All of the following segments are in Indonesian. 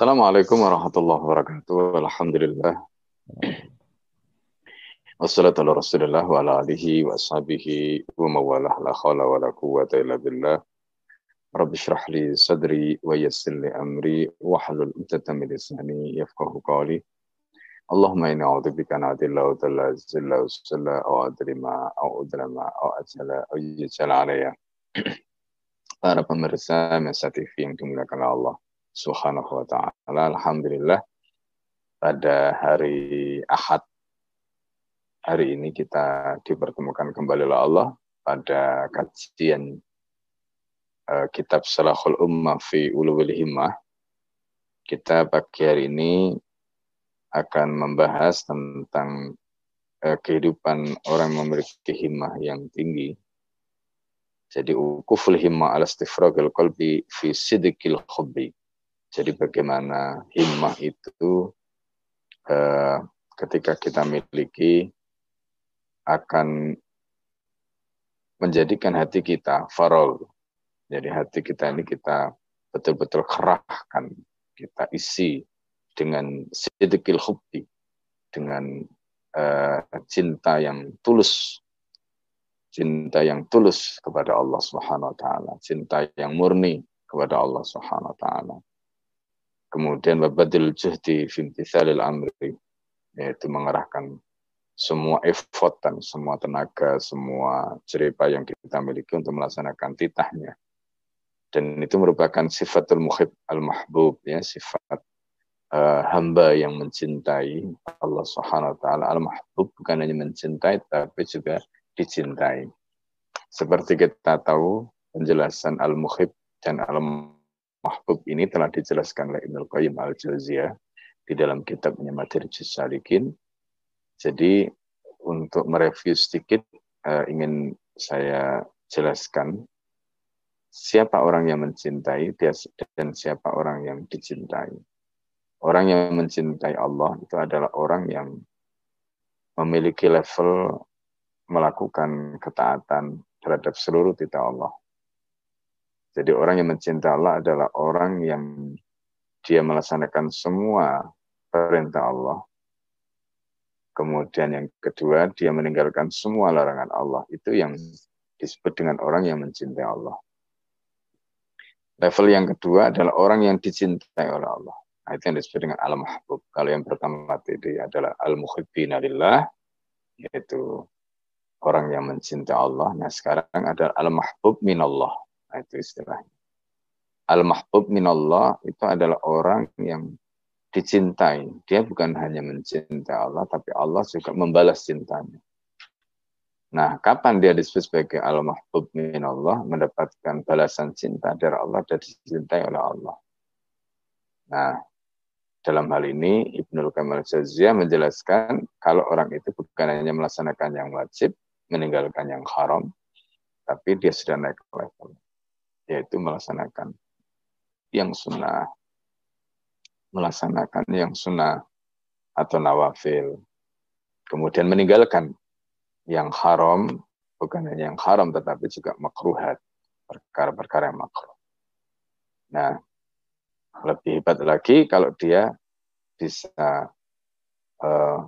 السلام عليكم ورحمة الله وبركاته الحمد لله. والصلاة على رسول الله وعلى آله وصحبه ومواله لا حول ولا قوة إلا بالله. رب اشرح لي صدري ويسر لي أمري واحلل عقدة من لساني يفقه قولي. اللهم إني أعوذ بك أن أعدل أعدل أزل أزل أو أدل ما أو أدل ما أو أتل أو يجل علي. Para pemirsa, mesati fi yang dimuliakan Allah. Subhanahu wa taala. Alhamdulillah pada hari Ahad hari ini kita dipertemukan kembali oleh Allah pada kajian uh, kitab Salahul Ummah fi Ulul Himmah. Kita pagi hari ini akan membahas tentang uh, kehidupan orang memiliki himmah yang tinggi. Jadi ukuful himmah ala istifragil qalbi fi sidqil hubbi. Jadi bagaimana himmah itu uh, ketika kita miliki akan menjadikan hati kita farol. Jadi hati kita ini kita betul-betul kerahkan, kita isi dengan sedekil hubbi, dengan uh, cinta yang tulus, cinta yang tulus kepada Allah Subhanahu wa taala, cinta yang murni kepada Allah Subhanahu wa taala. Kemudian babadil juhdi fi amri yaitu mengerahkan semua effort dan semua tenaga, semua cerita yang kita miliki untuk melaksanakan titahnya. Dan itu merupakan sifatul muhib al-mahbub, ya, sifat uh, hamba yang mencintai Allah Subhanahu wa taala. Al-mahbub bukan hanya mencintai tapi juga dicintai. Seperti kita tahu penjelasan al-muhib dan al-mahbub ini telah dijelaskan oleh Ibnu Qayyim al-Jauziyah di dalam kitabnya Madarijus Salikin jadi untuk mereview sedikit uh, ingin saya jelaskan siapa orang yang mencintai dan siapa orang yang dicintai. Orang yang mencintai Allah itu adalah orang yang memiliki level melakukan ketaatan terhadap seluruh titah Allah. Jadi orang yang mencintai Allah adalah orang yang dia melaksanakan semua perintah Allah Kemudian yang kedua, dia meninggalkan semua larangan Allah. Itu yang disebut dengan orang yang mencintai Allah. Level yang kedua adalah orang yang dicintai oleh Allah. Nah, itu yang disebut dengan al-mahbub. Kalau yang pertama tadi adalah al-muhibbina lillah, yaitu orang yang mencintai Allah. Nah, sekarang ada al-mahbub minallah. Itu istilahnya. Al-mahbub minallah itu adalah orang yang dicintai. Dia bukan hanya mencintai Allah, tapi Allah juga membalas cintanya. Nah, kapan dia disebut sebagai al-mahbub min Allah, mendapatkan balasan cinta dari Allah dan dicintai oleh Allah. Nah, dalam hal ini Ibnu Kamal Jazia menjelaskan kalau orang itu bukan hanya melaksanakan yang wajib, meninggalkan yang haram, tapi dia sudah naik level, yaitu melaksanakan yang sunnah, melaksanakan yang sunnah atau nawafil. Kemudian meninggalkan yang haram, bukan hanya yang haram tetapi juga makruhat, perkara-perkara yang makruh. Nah, lebih hebat lagi kalau dia bisa uh,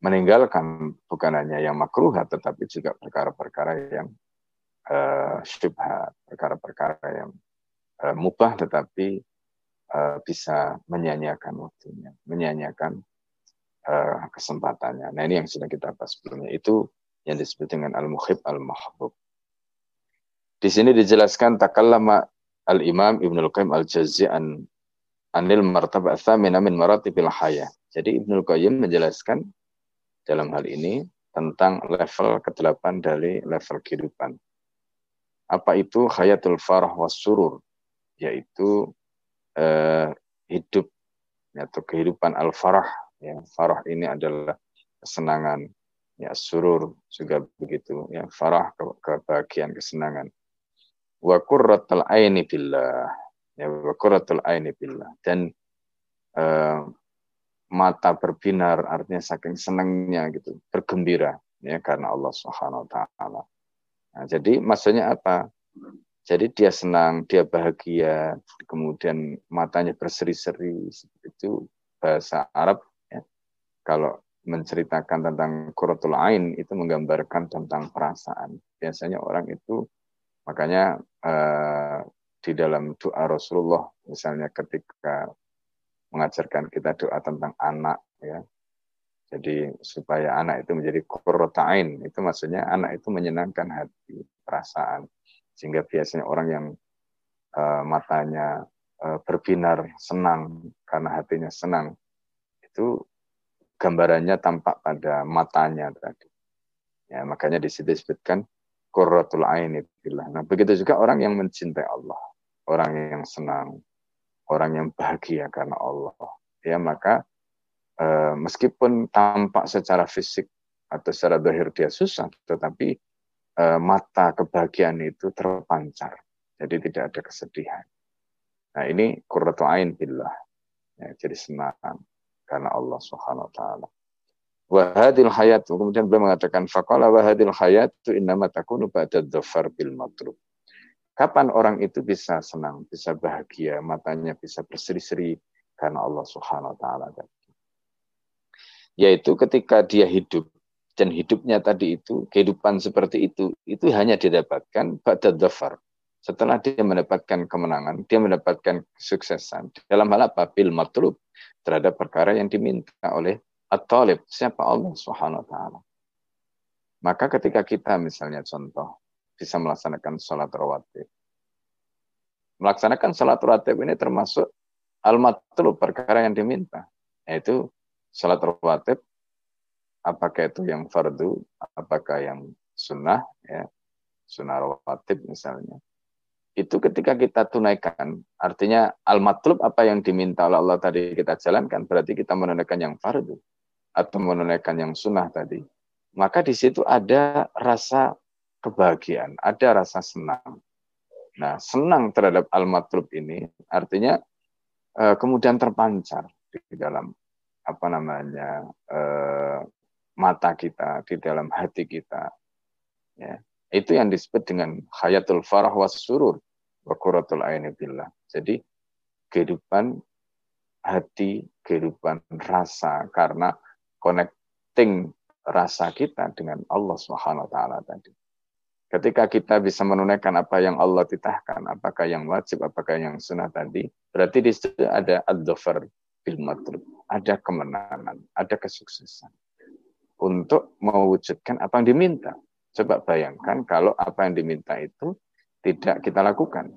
meninggalkan bukan hanya yang makruhat tetapi juga perkara-perkara yang uh, syubhat, perkara-perkara yang uh, mubah tetapi uh, bisa menyanyiakan waktunya, menyanyiakan uh, kesempatannya. Nah ini yang sudah kita bahas sebelumnya. Itu yang disebut dengan al-muhib al-mahbub. Di sini dijelaskan takallama al-imam Ibnu Qayyim al-Jazzi an anil martabah thamina min maratibil hayah. Jadi Ibnu Qayyim menjelaskan dalam hal ini tentang level ke-8 dari level kehidupan. Apa itu hayatul farah was surur? Yaitu eh, hidup atau kehidupan al-farah. Ya, farah ini adalah kesenangan. Ya, surur juga begitu. Ya, farah ke kebahagiaan, kesenangan. Wa qurratul aini billah. Ya, wa qurratul aini billah. Dan eh, mata berbinar artinya saking senangnya gitu, bergembira ya karena Allah Subhanahu wa taala. Nah, jadi maksudnya apa? Jadi dia senang, dia bahagia, kemudian matanya berseri-seri, itu bahasa Arab. Ya. Kalau menceritakan tentang kuratul ain itu menggambarkan tentang perasaan. Biasanya orang itu makanya uh, di dalam doa Rasulullah misalnya ketika mengajarkan kita doa tentang anak ya. Jadi supaya anak itu menjadi kuratain itu maksudnya anak itu menyenangkan hati, perasaan sehingga biasanya orang yang uh, matanya uh, berbinar senang karena hatinya senang itu gambarannya tampak pada matanya tadi. Ya, makanya di situ disebutkan qurratul aini. Nah, begitu juga orang yang mencintai Allah, orang yang senang, orang yang bahagia karena Allah. Ya, maka uh, meskipun tampak secara fisik atau secara zahir dia susah, tetapi Eh, mata kebahagiaan itu terpancar. Jadi tidak ada kesedihan. Nah ini kurratu ain billah. Ya, jadi senang karena Allah Subhanahu wa taala. Wahadil hayat kemudian beliau mengatakan faqala wahadil hayat itu innama takunu ba'da dhafar bil matlub. Kapan orang itu bisa senang, bisa bahagia, matanya bisa berseri-seri karena Allah Subhanahu wa taala Yaitu ketika dia hidup dan hidupnya tadi itu, kehidupan seperti itu, itu hanya didapatkan pada dhafar. Setelah dia mendapatkan kemenangan, dia mendapatkan kesuksesan. Dalam hal apa? Bil matlub. Terhadap perkara yang diminta oleh at-talib. Siapa Allah subhanahu wa ta'ala. Maka ketika kita misalnya contoh, bisa melaksanakan sholat rawatib. Melaksanakan sholat rawatib ini termasuk al-matlub, perkara yang diminta. Yaitu sholat rawatib apakah itu yang fardu, apakah yang sunnah, ya, sunnah rawatib misalnya. Itu ketika kita tunaikan, artinya al-matlub apa yang diminta oleh Allah tadi kita jalankan, berarti kita menunaikan yang fardu atau menunaikan yang sunnah tadi. Maka di situ ada rasa kebahagiaan, ada rasa senang. Nah, senang terhadap al-matlub ini artinya eh, kemudian terpancar di dalam apa namanya eh, mata kita, di dalam hati kita. Ya. Itu yang disebut dengan hayatul farah was surur wa qurratul aini billah. Jadi kehidupan hati, kehidupan rasa karena connecting rasa kita dengan Allah Subhanahu wa taala tadi. Ketika kita bisa menunaikan apa yang Allah titahkan, apakah yang wajib, apakah yang sunnah tadi, berarti di situ ada ad-dhafar matlub, ada kemenangan, ada kesuksesan untuk mewujudkan apa yang diminta. Coba bayangkan kalau apa yang diminta itu tidak kita lakukan.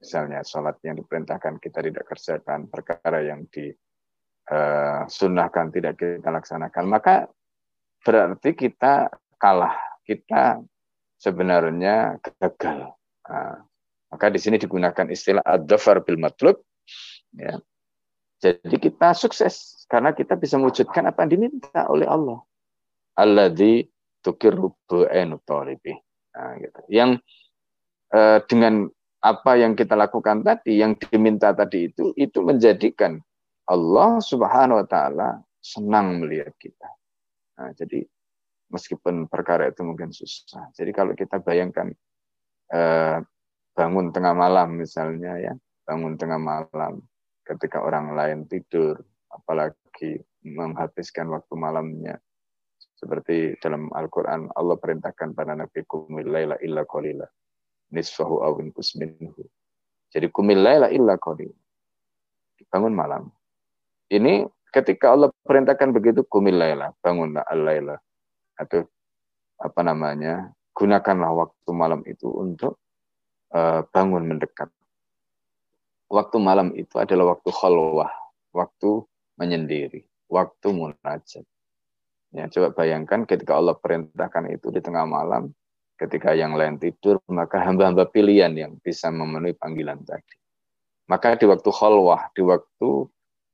Misalnya sholat yang diperintahkan kita tidak kerjakan, perkara yang disunahkan eh, tidak kita laksanakan, maka berarti kita kalah, kita sebenarnya gagal. Nah, maka di sini digunakan istilah ad-dhafar bil matlub. Ya. Jadi kita sukses karena kita bisa mewujudkan apa yang diminta oleh Allah alladzi tukirru bu'ainu talibi. Nah, gitu. Yang eh, dengan apa yang kita lakukan tadi, yang diminta tadi itu, itu menjadikan Allah Subhanahu wa taala senang melihat kita. Nah, jadi meskipun perkara itu mungkin susah. Jadi kalau kita bayangkan eh, bangun tengah malam misalnya ya, bangun tengah malam ketika orang lain tidur, apalagi menghabiskan waktu malamnya seperti dalam Al-Quran, Allah perintahkan pada Nabi kumil laila illa qalila. Nisfahu awin kusminhu. Jadi kumil laila illa qalila. Bangun malam. Ini ketika Allah perintahkan begitu, kumil laila. Bangunlah al-laila. Atau apa namanya, gunakanlah waktu malam itu untuk uh, bangun mendekat. Waktu malam itu adalah waktu khalwah, waktu menyendiri, waktu munajat. Ya, coba bayangkan ketika Allah perintahkan itu di tengah malam, ketika yang lain tidur, maka hamba-hamba pilihan yang bisa memenuhi panggilan tadi. Maka di waktu khalwah, di waktu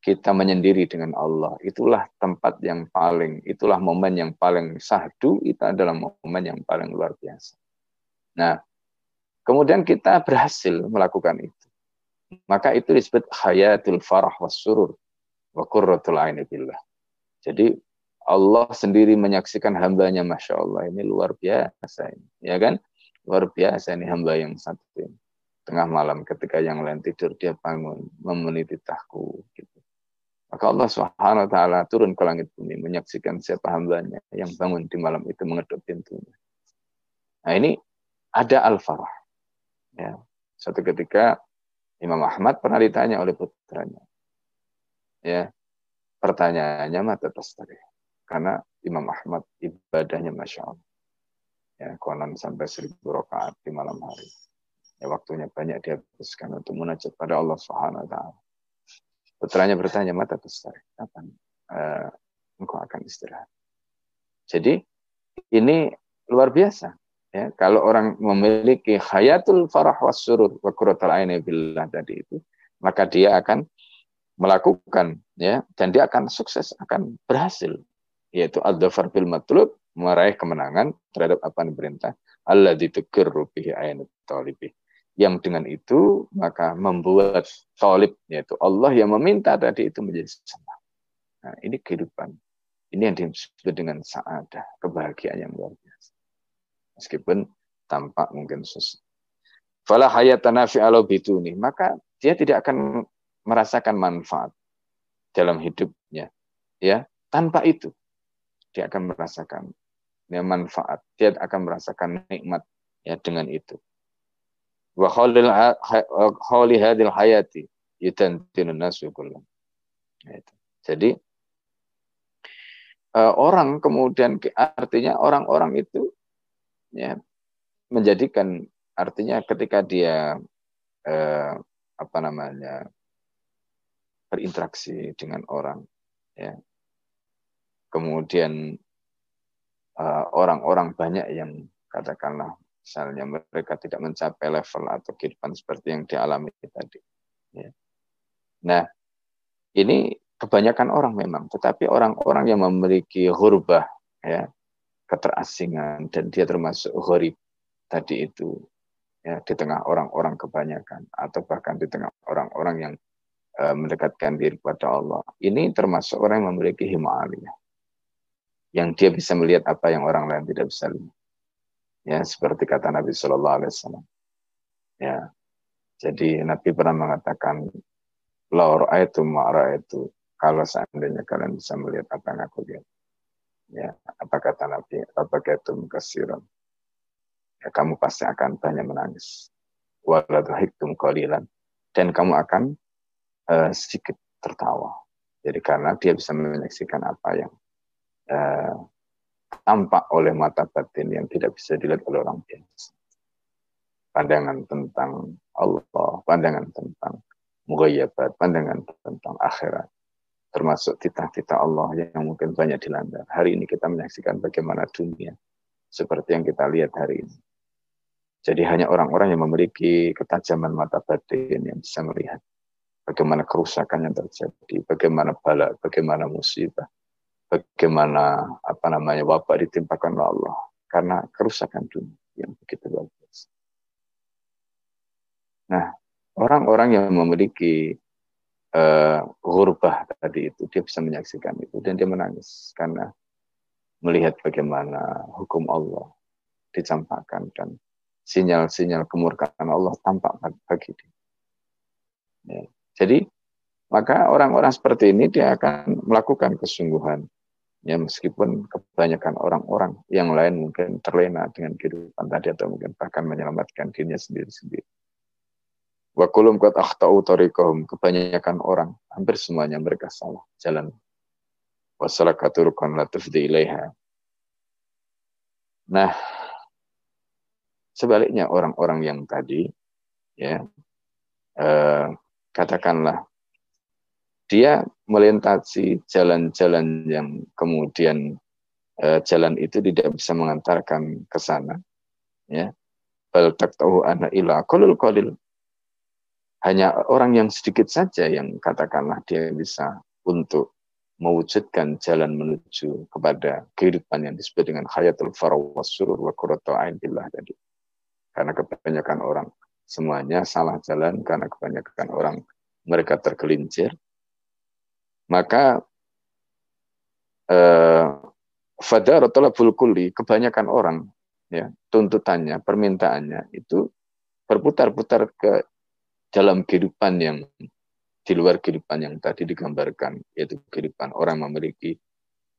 kita menyendiri dengan Allah, itulah tempat yang paling, itulah momen yang paling sahdu, itu adalah momen yang paling luar biasa. Nah, kemudian kita berhasil melakukan itu. Maka itu disebut hayatul farah was surur wa qurratul aini billah. Jadi Allah sendiri menyaksikan hambanya, Masya Allah, ini luar biasa ini. Ya kan? Luar biasa ini hamba yang satu ini. tengah malam ketika yang lain tidur dia bangun memenuhi titahku gitu. Maka Allah Subhanahu wa taala turun ke langit bumi menyaksikan siapa hambanya yang bangun di malam itu mengetuk pintunya. Nah, ini ada al-farah. Ya. Suatu ketika Imam Ahmad pernah ditanya oleh putranya. Ya. Pertanyaannya mata tadi. Karena Imam Ahmad ibadahnya Masya Allah. Ya, konon sampai seribu rakaat di malam hari ya waktunya banyak dihabiskan untuk munajat pada Allah Subhanahu wa taala. Putranya bertanya, "Mata besar, kapan uh, engkau akan istirahat?" Jadi ini luar biasa ya kalau orang memiliki hayatul farah was surur wa qurratul aini billah tadi itu maka dia akan melakukan ya dan dia akan sukses akan berhasil yaitu ad-dhafar bil matlub meraih kemenangan terhadap apa yang diperintah Allah ditukir bihi ainut talibih yang dengan itu maka membuat talib yaitu Allah yang meminta tadi itu menjadi senang. Nah, ini kehidupan. Ini yang disebut dengan saadah, kebahagiaan yang luar. Meskipun tampak mungkin susah. Fala hayatan nafi bituni, maka dia tidak akan merasakan manfaat dalam hidupnya. Ya, tanpa itu dia akan merasakan ya, manfaat. Dia akan merasakan nikmat ya dengan itu wa khawli hadil hayati yutantinun nasu kullam. Jadi uh, orang kemudian artinya orang-orang itu ya menjadikan artinya ketika dia uh, apa namanya berinteraksi dengan orang ya kemudian eh, orang-orang banyak yang katakanlah misalnya mereka tidak mencapai level atau kehidupan seperti yang dialami tadi. Ya. Nah, ini kebanyakan orang memang, tetapi orang-orang yang memiliki hurbah, ya, keterasingan, dan dia termasuk hurib tadi itu, ya, di tengah orang-orang kebanyakan, atau bahkan di tengah orang-orang yang uh, mendekatkan diri kepada Allah. Ini termasuk orang yang memiliki himalaya, yang dia bisa melihat apa yang orang lain tidak bisa lihat. Ya seperti kata Nabi Shallallahu Alaihi Wasallam. Ya jadi Nabi pernah mengatakan laur itu marah itu kalau seandainya kalian bisa melihat apa yang aku lihat ya apa kata Nabi? Apa kata kasiran ya kamu pasti akan banyak menangis. Waladhiktum qalilan. Dan kamu akan uh, sedikit tertawa. Jadi karena dia bisa menyaksikan apa yang uh, tampak oleh mata batin yang tidak bisa dilihat oleh orang biasa. Pandangan tentang Allah, pandangan tentang mughayyabat, pandangan tentang akhirat, termasuk titah-titah Allah yang mungkin banyak dilanggar. Hari ini kita menyaksikan bagaimana dunia seperti yang kita lihat hari ini. Jadi hanya orang-orang yang memiliki ketajaman mata batin yang bisa melihat bagaimana kerusakan yang terjadi, bagaimana bala, bagaimana musibah, bagaimana apa namanya wabak ditimpakan oleh Allah karena kerusakan dunia yang begitu luar biasa. Nah, orang-orang yang memiliki uh, hurbah tadi itu dia bisa menyaksikan itu dan dia menangis karena melihat bagaimana hukum Allah dicampakkan dan sinyal-sinyal kemurkaan Allah tampak bagi dia. Ya. Jadi maka orang-orang seperti ini dia akan melakukan kesungguhan ya meskipun kebanyakan orang-orang yang lain mungkin terlena dengan kehidupan tadi atau mungkin bahkan menyelamatkan dirinya sendiri-sendiri. Wa kulum qad akhtau tariqahum kebanyakan orang hampir semuanya mereka salah jalan. Wasalakaturukan la tufdi ilaiha. Nah, sebaliknya orang-orang yang tadi ya eh, katakanlah dia melintasi jalan-jalan yang kemudian eh, jalan itu tidak bisa mengantarkan ke sana ya bal tahu ana ila qalil hanya orang yang sedikit saja yang katakanlah dia bisa untuk mewujudkan jalan menuju kepada kehidupan yang disebut dengan hayatul faraw surur wa qurratu billah tadi. Karena kebanyakan orang semuanya salah jalan karena kebanyakan orang mereka tergelincir maka eh, fadaratullah kulli kebanyakan orang ya tuntutannya permintaannya itu berputar-putar ke dalam kehidupan yang di luar kehidupan yang tadi digambarkan, yaitu kehidupan orang memiliki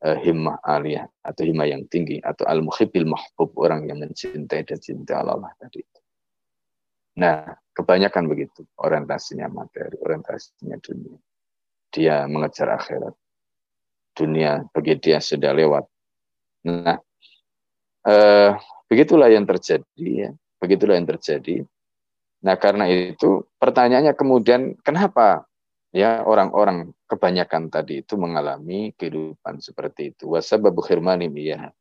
uh, himmah aliyah atau himmah yang tinggi atau al-muhibbil mahbub orang yang mencintai dan cinta Allah tadi itu. Nah, kebanyakan begitu orientasinya materi, orientasinya dunia. Dia mengejar akhirat. Dunia bagi dia sudah lewat. Nah, eh, begitulah yang terjadi ya. Begitulah yang terjadi Nah, karena itu pertanyaannya kemudian kenapa ya orang-orang kebanyakan tadi itu mengalami kehidupan seperti itu. Wasababu khirmani ya.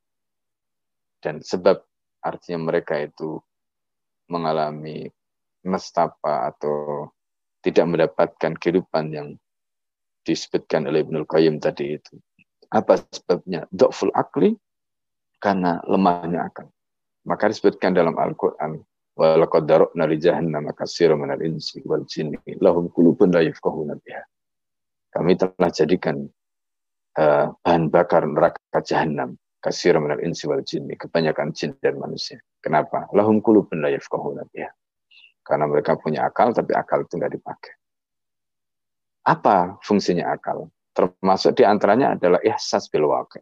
Dan sebab artinya mereka itu mengalami nestapa atau tidak mendapatkan kehidupan yang disebutkan oleh Ibnul Qayyim tadi itu. Apa sebabnya? Dokful akli karena lemahnya akal. Maka disebutkan dalam Al-Quran Walaqad darabna li jahannam katsiran minal insi wal jinni lahum qulubun la. Kami telah jadikan uh, bahan bakar neraka jahanam katsiran minal insi wal jinni, kebanyakan jin dan manusia. Kenapa? Lahum qulubun la yafqahuna biha. Karena mereka punya akal tapi akal itu tidak dipakai. Apa fungsinya akal? Termasuk di antaranya adalah ihsas bil waqi.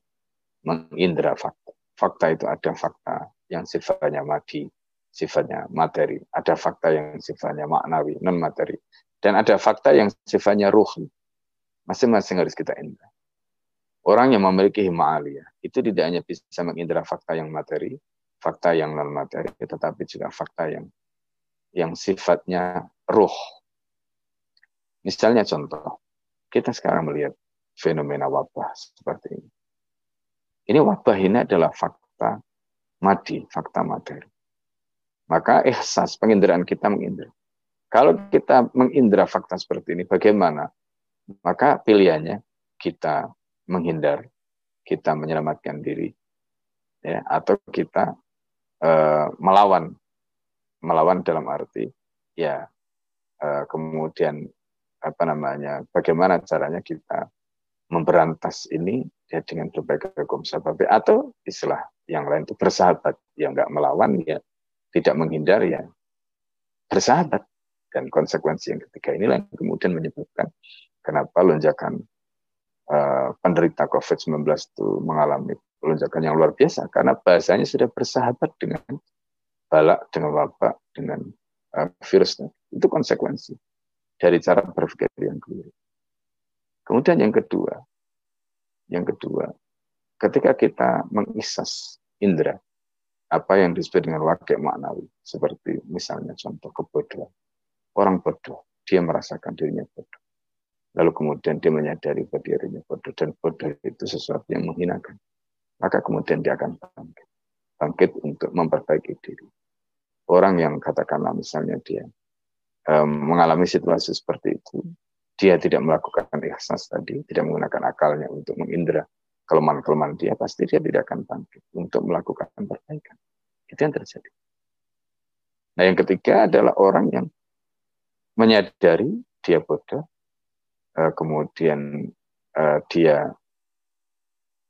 Mengindra fakta. Fakta itu ada fakta yang sifatnya mati, sifatnya materi, ada fakta yang sifatnya maknawi, non materi, dan ada fakta yang sifatnya ruh. Masing-masing harus kita indra. Orang yang memiliki himalaya itu tidak hanya bisa mengindra fakta yang materi, fakta yang non materi, tetapi juga fakta yang yang sifatnya ruh. Misalnya contoh, kita sekarang melihat fenomena wabah seperti ini. Ini wabah ini adalah fakta mati, fakta materi. Maka ihsas, penginderaan kita mengindra. Kalau kita mengindra fakta seperti ini, bagaimana? Maka pilihannya kita menghindar, kita menyelamatkan diri, ya, atau kita uh, melawan, melawan dalam arti ya uh, kemudian apa namanya, bagaimana caranya kita memberantas ini ya dengan berbagai hukum sebab atau istilah yang lain itu bersahabat yang nggak melawan ya tidak menghindar ya bersahabat dan konsekuensi yang ketiga inilah yang kemudian menyebabkan kenapa lonjakan uh, penderita COVID-19 itu mengalami lonjakan yang luar biasa karena bahasanya sudah bersahabat dengan balak, dengan wabak, dengan uh, virusnya. Itu konsekuensi dari cara berpikir yang keliru. Kemudian yang kedua, yang kedua, ketika kita mengisas indera, apa yang disebut dengan wakil maknawi. Seperti misalnya contoh kebodohan. Orang bodoh, dia merasakan dirinya bodoh. Lalu kemudian dia menyadari bahwa dirinya bodoh. Dan bodoh itu sesuatu yang menghinakan. Maka kemudian dia akan bangkit. Bangkit untuk memperbaiki diri. Orang yang katakanlah misalnya dia um, mengalami situasi seperti itu, dia tidak melakukan ikhlas tadi, tidak menggunakan akalnya untuk mengindra kelemahan-kelemahan dia, pasti dia tidak akan bangkit untuk melakukan perbaikan. Itu yang terjadi. Nah yang ketiga adalah orang yang menyadari dia bodoh, eh, kemudian eh, dia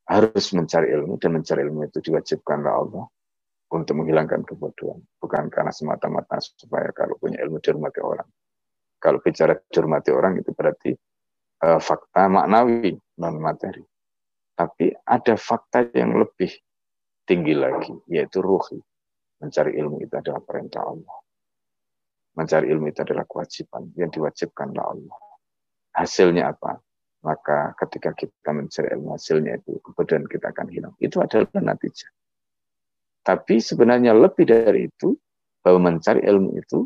harus mencari ilmu dan mencari ilmu itu diwajibkan oleh Allah untuk menghilangkan kebodohan. Bukan karena semata-mata supaya kalau punya ilmu dihormati orang. Kalau bicara dihormati orang itu berarti uh, fakta maknawi, non materi. Tapi ada fakta yang lebih tinggi lagi, yaitu ruhi. Mencari ilmu itu adalah perintah Allah. Mencari ilmu itu adalah kewajiban yang diwajibkan oleh Allah. Hasilnya apa? Maka ketika kita mencari ilmu hasilnya itu, kemudian kita akan hilang. Itu adalah natijah. Tapi sebenarnya lebih dari itu, bahwa mencari ilmu itu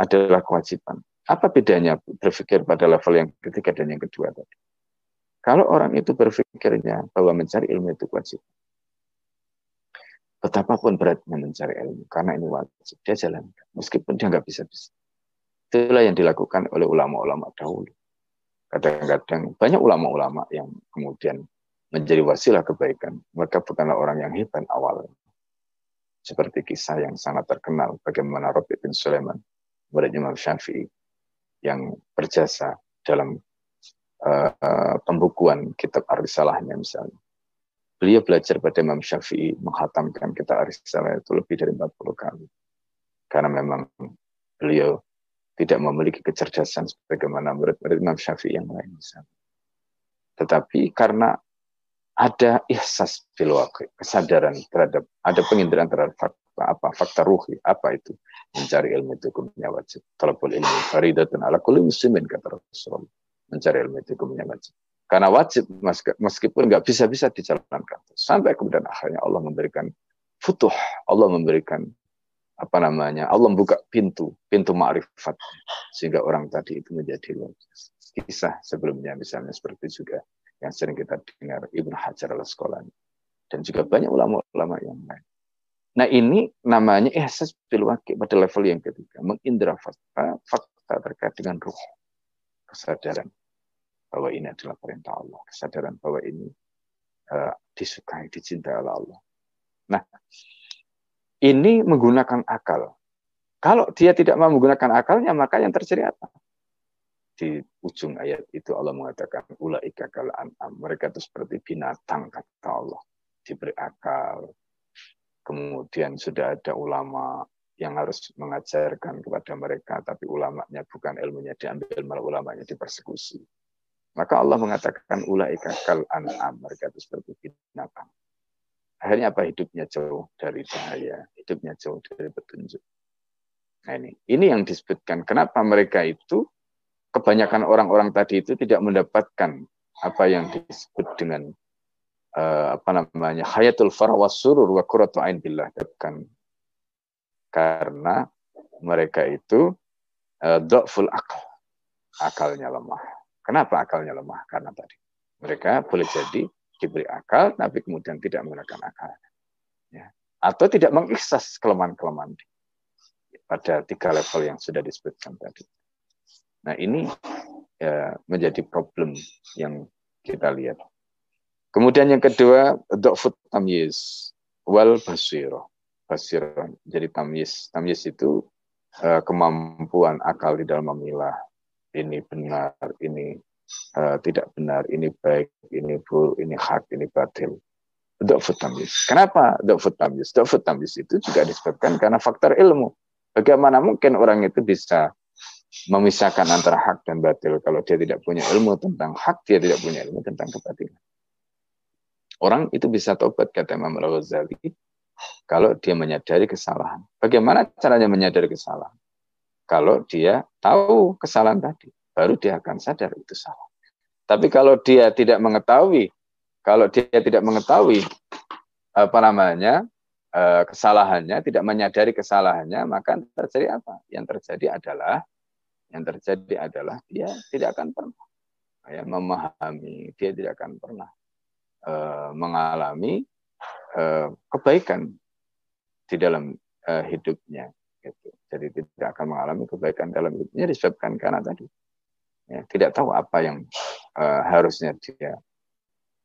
adalah kewajiban. Apa bedanya berpikir pada level yang ketiga dan yang kedua tadi? Kalau orang itu berpikirnya bahwa mencari ilmu itu wajib, betapapun beratnya mencari ilmu, karena ini wajib, dia jalankan, meskipun dia nggak bisa-bisa. Itulah yang dilakukan oleh ulama-ulama dahulu. Kadang-kadang banyak ulama-ulama yang kemudian menjadi wasilah kebaikan. Mereka bukanlah orang yang hebat awal. Seperti kisah yang sangat terkenal bagaimana Rabi bin Sulaiman, murid Imam Syafi'i, yang berjasa dalam uh, pembukuan kitab Ar-Risalahnya misalnya. Beliau belajar pada Imam Syafi'i menghatamkan kitab Ar-Risalah itu lebih dari 40 kali. Karena memang beliau tidak memiliki kecerdasan sebagaimana murid-murid Imam Syafi'i yang lain misalnya. Tetapi karena ada ihsas filwaqi, kesadaran terhadap, ada penginderaan terhadap fakta, apa fakta ruhi, apa itu mencari ilmu itu hukumnya wajib. Talabul ilmu faridatun ala kulli muslimin kata Rasulullah. Mencari ilmu itu hukumnya wajib. Karena wajib meskipun nggak bisa-bisa dijalankan. Sampai kemudian akhirnya Allah memberikan futuh, Allah memberikan apa namanya, Allah membuka pintu, pintu ma'rifat sehingga orang tadi itu menjadi logis. Kisah sebelumnya misalnya seperti juga yang sering kita dengar Ibnu Hajar al Asqalani dan juga banyak ulama-ulama yang lain. Nah ini namanya ihsas bil pada level yang ketiga, mengindra fakta, fakta terkait dengan ruh, kesadaran bahwa ini adalah perintah Allah, kesadaran bahwa ini uh, disukai, dicintai oleh Allah. Nah, ini menggunakan akal. Kalau dia tidak mau menggunakan akalnya, maka yang terjadi apa? di ujung ayat itu Allah mengatakan ulaika kal. Mereka itu seperti binatang kata Allah. Diberi akal. Kemudian sudah ada ulama yang harus mengajarkan kepada mereka, tapi ulamanya bukan ilmunya diambil, malah ulamanya dipersekusi. Maka Allah mengatakan ulaika kal an'am. Mereka itu seperti binatang. Akhirnya apa? Hidupnya jauh dari cahaya, hidupnya jauh dari petunjuk. Nah ini, ini yang disebutkan. Kenapa mereka itu kebanyakan orang-orang tadi itu tidak mendapatkan apa yang disebut dengan uh, apa namanya hayatul farah surur wa qurratu ain billah kan karena mereka itu uh, akal akalnya lemah kenapa akalnya lemah karena tadi mereka boleh jadi diberi akal tapi kemudian tidak menggunakan akal ya atau tidak mengikhsas kelemahan-kelemahan pada tiga level yang sudah disebutkan tadi Nah ini ya, menjadi problem yang kita lihat. Kemudian yang kedua, dokfut tamyiz wal basiro. Basiro. Jadi tamyiz. Tamyiz itu uh, kemampuan akal di dalam memilah. Ini benar, ini uh, tidak benar, ini baik, ini buruk, ini hak, ini batil. Dokfut tamyiz. Kenapa dokfut tamyiz? Dokfut tamyiz itu juga disebabkan karena faktor ilmu. Bagaimana mungkin orang itu bisa memisahkan antara hak dan batil. Kalau dia tidak punya ilmu tentang hak, dia tidak punya ilmu tentang kebatilan. Orang itu bisa tobat, kata Imam Al-Ghazali, kalau dia menyadari kesalahan. Bagaimana caranya menyadari kesalahan? Kalau dia tahu kesalahan tadi, baru dia akan sadar itu salah. Tapi kalau dia tidak mengetahui, kalau dia tidak mengetahui apa namanya eh, kesalahannya, tidak menyadari kesalahannya, maka terjadi apa? Yang terjadi adalah yang terjadi adalah dia tidak akan pernah ya, memahami, dia tidak akan pernah uh, mengalami uh, kebaikan di dalam uh, hidupnya. Gitu. Jadi tidak akan mengalami kebaikan dalam hidupnya disebabkan karena tadi ya, tidak tahu apa yang uh, harusnya dia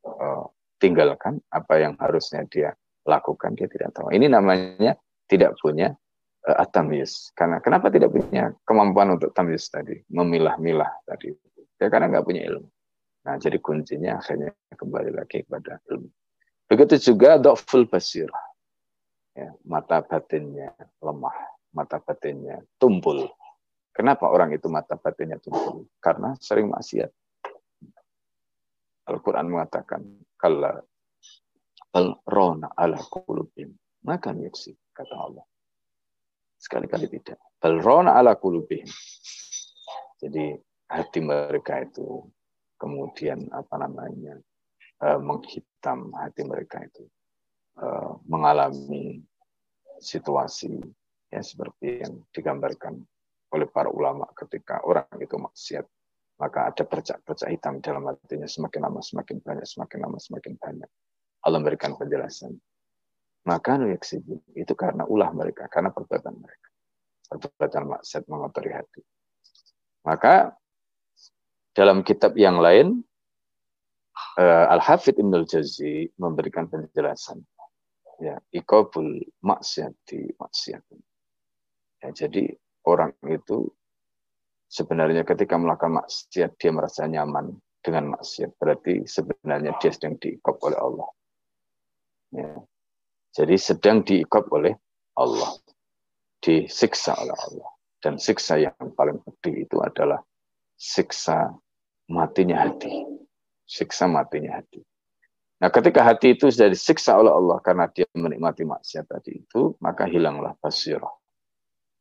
uh, tinggalkan, apa yang harusnya dia lakukan, dia tidak tahu. Ini namanya tidak punya uh, eh, atamis. Karena kenapa tidak punya kemampuan untuk tamis tadi, memilah-milah tadi? Ya karena nggak punya ilmu. Nah, jadi kuncinya akhirnya kembali lagi kepada ilmu. Begitu juga dokful basir. Ya, mata batinnya lemah, mata batinnya tumpul. Kenapa orang itu mata batinnya tumpul? Karena sering maksiat. Al-Quran mengatakan, kalau al-rona ala kulubim, maka yaksi, kata Allah. Sekali-kali tidak. Balrona ala kulubihim. Jadi hati mereka itu kemudian apa namanya uh, menghitam hati mereka itu uh, mengalami situasi ya seperti yang digambarkan oleh para ulama ketika orang itu maksiat maka ada bercak-bercak hitam dalam hatinya semakin lama semakin banyak semakin lama semakin banyak Allah memberikan penjelasan maka yaksibun itu karena ulah mereka, karena perbuatan mereka. Perbuatan maksiat mengotori hati. Maka dalam kitab yang lain uh, Al-Hafidh Ibn Al-Jazi memberikan penjelasan ya ikabul maksiati maksiat. Ya, jadi orang itu sebenarnya ketika melakukan maksiat dia merasa nyaman dengan maksiat berarti sebenarnya dia sedang diikop oleh Allah. Ya. Jadi sedang diikop oleh Allah. Disiksa oleh Allah. Dan siksa yang paling pedih itu adalah siksa matinya hati. Siksa matinya hati. Nah, ketika hati itu sudah disiksa oleh Allah karena dia menikmati maksiat tadi itu, maka hilanglah basirah.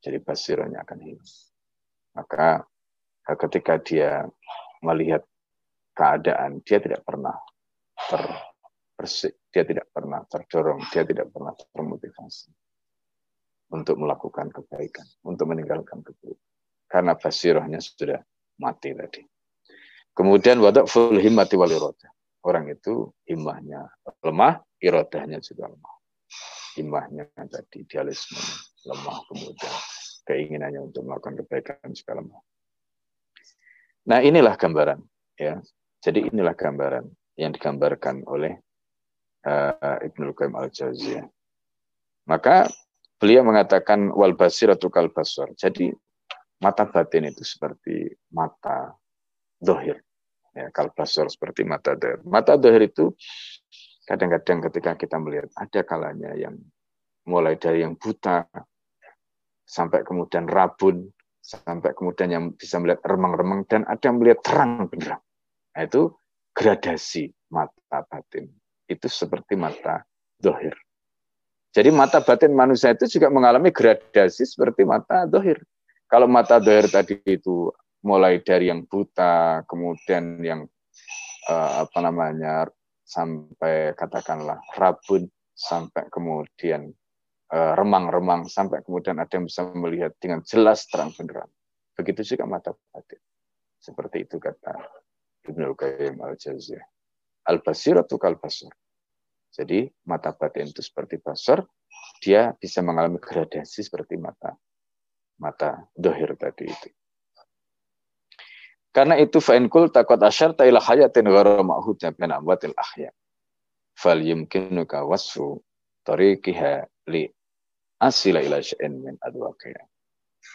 Jadi basirahnya akan hilang. Maka ketika dia melihat keadaan, dia tidak pernah terbersih, dia tidak pernah terdorong, dia tidak pernah termotivasi untuk melakukan kebaikan, untuk meninggalkan kebaikan. Karena basirahnya sudah mati tadi. Kemudian wadak full himmati wal Orang itu himmahnya lemah, irodahnya juga lemah. Himmahnya tadi, idealisme lemah, kemudian keinginannya untuk melakukan kebaikan juga lemah. Nah inilah gambaran. ya. Jadi inilah gambaran yang digambarkan oleh uh, Ibnu Qayyim al-Jauziyah. Maka beliau mengatakan wal basiratu kal basar. Jadi mata batin itu seperti mata dohir ya kalbasor seperti mata dohir mata dohir itu kadang-kadang ketika kita melihat ada kalanya yang mulai dari yang buta sampai kemudian rabun sampai kemudian yang bisa melihat remang-remang dan ada yang melihat terang benderang nah, itu gradasi mata batin. Itu seperti mata dohir. Jadi mata batin manusia itu juga mengalami gradasi seperti mata dohir. Kalau mata dohir tadi itu mulai dari yang buta, kemudian yang uh, apa namanya sampai katakanlah rabun, sampai kemudian eh, remang-remang, sampai kemudian ada yang bisa melihat dengan jelas terang benderang. Begitu juga mata batin. Seperti itu kata Ibnu Qayyim al-Jauziyah. Al-basiratu kal basar. Jadi mata batin itu seperti basar, dia bisa mengalami gradasi seperti mata mata dohir tadi itu. Karena itu fa'in takut asyar ila hayatin ghara ma'hudnya bin amwatil ahya. Fal yumkinuka wasfu tariqiha li asila ila syai'in min.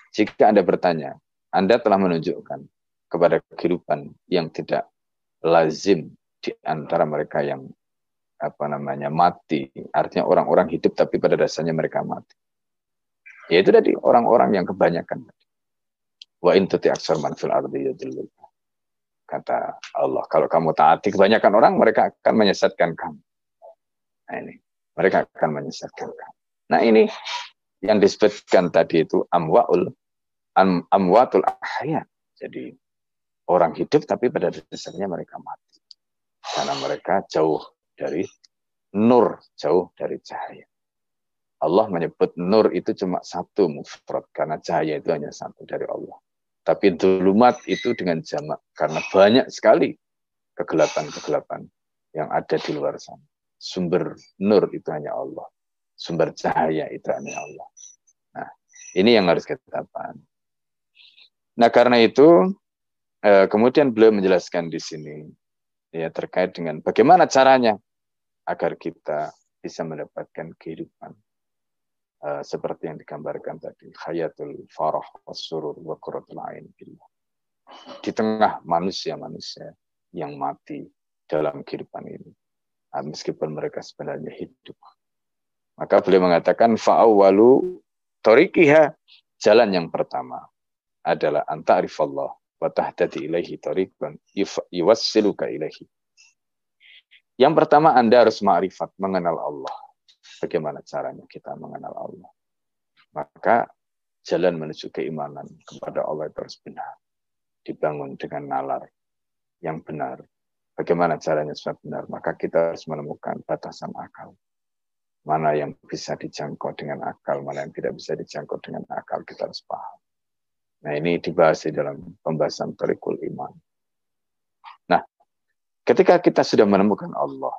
Jika Anda bertanya, Anda telah menunjukkan kepada kehidupan yang tidak lazim di antara mereka yang apa namanya mati, artinya orang-orang hidup tapi pada dasarnya mereka mati. Yaitu tadi orang-orang yang kebanyakan. Wa in tuti aksar man fil ardi Kata Allah, kalau kamu taati kebanyakan orang, mereka akan menyesatkan kamu. Nah ini, mereka akan menyesatkan kamu. Nah ini yang disebutkan tadi itu amwaul am, amwatul ahya. Jadi orang hidup tapi pada dasarnya mereka mati. Karena mereka jauh dari nur, jauh dari cahaya. Allah menyebut nur itu cuma satu mufrad karena cahaya itu hanya satu dari Allah. Tapi dulumat itu dengan jamak karena banyak sekali kegelapan-kegelapan yang ada di luar sana. Sumber nur itu hanya Allah. Sumber cahaya itu hanya Allah. Nah, ini yang harus kita pahami. Nah, karena itu eh, kemudian beliau menjelaskan di sini ya terkait dengan bagaimana caranya agar kita bisa mendapatkan kehidupan uh, seperti yang digambarkan tadi hayatul farah wasurur wa qurratul ain billah di tengah manusia-manusia yang mati dalam kehidupan ini uh, meskipun mereka sebenarnya hidup maka beliau mengatakan fa'awwalu tariqiha jalan yang pertama adalah anta'rifallah wa tahtadi ilaihi tariqan yuwassiluka ilaihi yang pertama Anda harus ma'rifat, mengenal Allah. Bagaimana caranya kita mengenal Allah? Maka jalan menuju keimanan kepada Allah itu harus benar. Dibangun dengan nalar yang benar. Bagaimana caranya supaya benar? Maka kita harus menemukan batasan akal. Mana yang bisa dijangkau dengan akal, mana yang tidak bisa dijangkau dengan akal, kita harus paham. Nah ini dibahas di dalam pembahasan Torikul Iman. Nah, ketika kita sudah menemukan Allah,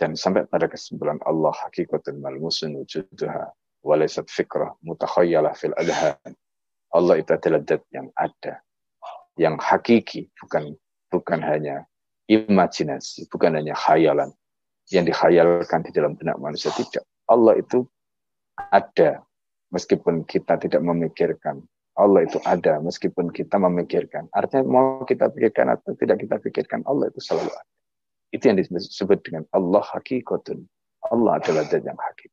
dan sampai pada kesimpulan Allah hakikatul malmusun wujuduha walaysat fikrah mutakhayyalah fil adhan. Allah itu adalah dat yang ada, yang hakiki, bukan bukan hanya imajinasi, bukan hanya khayalan yang dikhayalkan di dalam benak manusia tidak. Allah itu ada meskipun kita tidak memikirkan. Allah itu ada meskipun kita memikirkan. Artinya mau kita pikirkan atau tidak kita pikirkan, Allah itu selalu ada. Itu yang disebut dengan Allah hakikatun. Allah adalah zat yang hakik.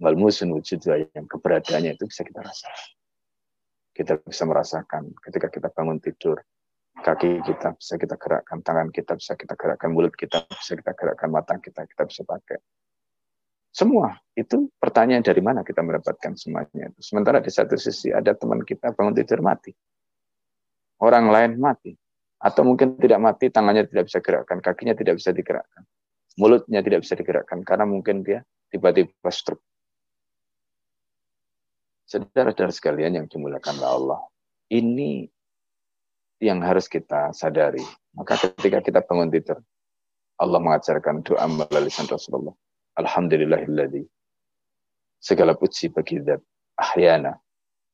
Wal musun wujud yang keberadaannya itu bisa kita rasakan. kita bisa merasakan ketika kita bangun tidur, kaki kita bisa kita gerakkan, tangan kita bisa kita gerakkan, mulut kita bisa kita gerakkan, mata kita kita bisa pakai. Semua itu pertanyaan dari mana kita mendapatkan semuanya. Sementara di satu sisi ada teman kita bangun tidur mati. Orang lain mati. Atau mungkin tidak mati, tangannya tidak bisa gerakkan, kakinya tidak bisa digerakkan. Mulutnya tidak bisa digerakkan karena mungkin dia tiba-tiba stroke. Saudara-saudara sekalian yang dimuliakan Allah, ini yang harus kita sadari. Maka ketika kita bangun tidur, Allah mengajarkan doa melalui Rasulullah. Alhamdulillahilladzi. Segala puji bagi zat ahyana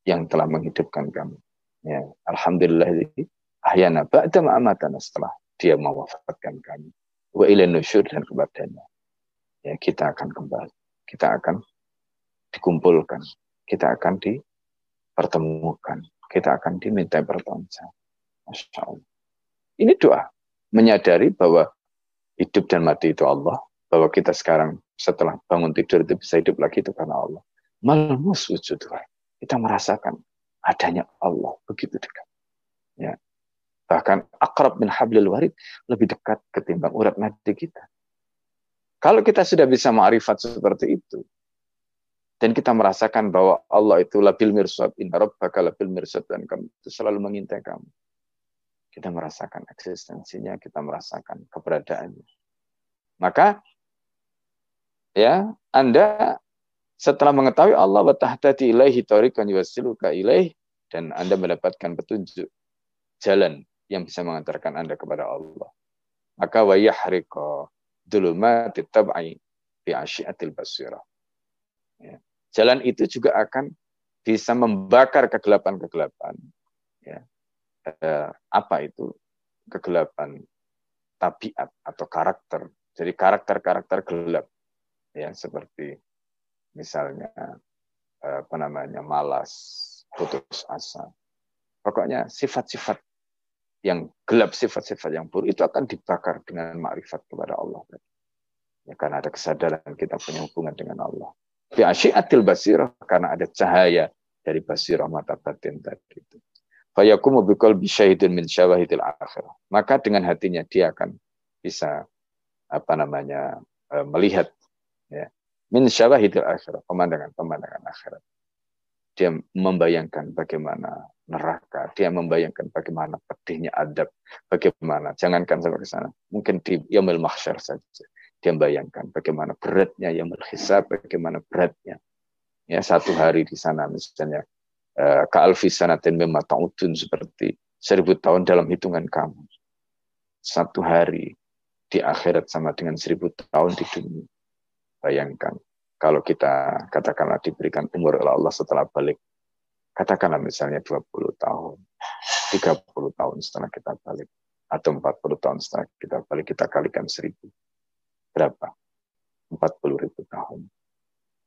yang telah menghidupkan kami. Ya, Alhamdulillahilladzi ahyana ba'da ma'amatana setelah dia mewafatkan kami. Wa ilai nusyur dan kepadanya. Ya, kita akan kembali. Kita akan dikumpulkan. Kita akan dipertemukan. Kita akan diminta bertanggung Masya Allah. Ini doa. Menyadari bahwa hidup dan mati itu Allah. Bahwa kita sekarang setelah bangun tidur itu bisa hidup lagi itu karena Allah. Malmus wujud Kita merasakan adanya Allah begitu dekat. Ya. Bahkan akrab min hablil warid lebih dekat ketimbang urat nadi kita. Kalau kita sudah bisa ma'rifat seperti itu, dan kita merasakan bahwa Allah itu labil mirsad, inna rabbaka labil mirsad, dan kamu itu selalu mengintai kamu. Kita merasakan eksistensinya, kita merasakan keberadaannya. Maka ya Anda setelah mengetahui Allah wa tahtati ilaihi tariqan yuwassiluka ilaih dan Anda mendapatkan petunjuk jalan yang bisa mengantarkan Anda kepada Allah. Maka wa yahriqa dulumati tab'i fi asyiatil basirah. Ya. Jalan itu juga akan bisa membakar kegelapan-kegelapan. Ya. Eh, apa itu? Kegelapan tabiat atau karakter. Jadi karakter-karakter gelap ya seperti misalnya eh, apa namanya malas, putus asa. Pokoknya sifat-sifat yang gelap, sifat-sifat yang buruk itu akan dibakar dengan makrifat kepada Allah. Ya, karena ada kesadaran kita punya hubungan dengan Allah. Bi asyiatil basirah karena ada cahaya dari basirah mata batin tadi itu. Fayakumu biqalbi syahidin min syawahidil akhirah. Maka dengan hatinya dia akan bisa apa namanya eh, melihat ya min syawahidil akhirat pemandangan-pemandangan akhirat dia membayangkan bagaimana neraka. Dia membayangkan bagaimana pedihnya adab bagaimana jangankan sampai ke sana. Mungkin di yaumil mahsyar saja dia membayangkan bagaimana beratnya yang hisab bagaimana beratnya ya satu hari di sana misalnya uh, ka alfi sanatin seperti seribu tahun dalam hitungan kamu. Satu hari di akhirat sama dengan seribu tahun di dunia. Bayangkan kalau kita katakanlah diberikan umur oleh Allah setelah balik, katakanlah misalnya 20 tahun, 30 tahun setelah kita balik, atau 40 tahun setelah kita balik, kita kalikan seribu. Berapa? 40 ribu tahun.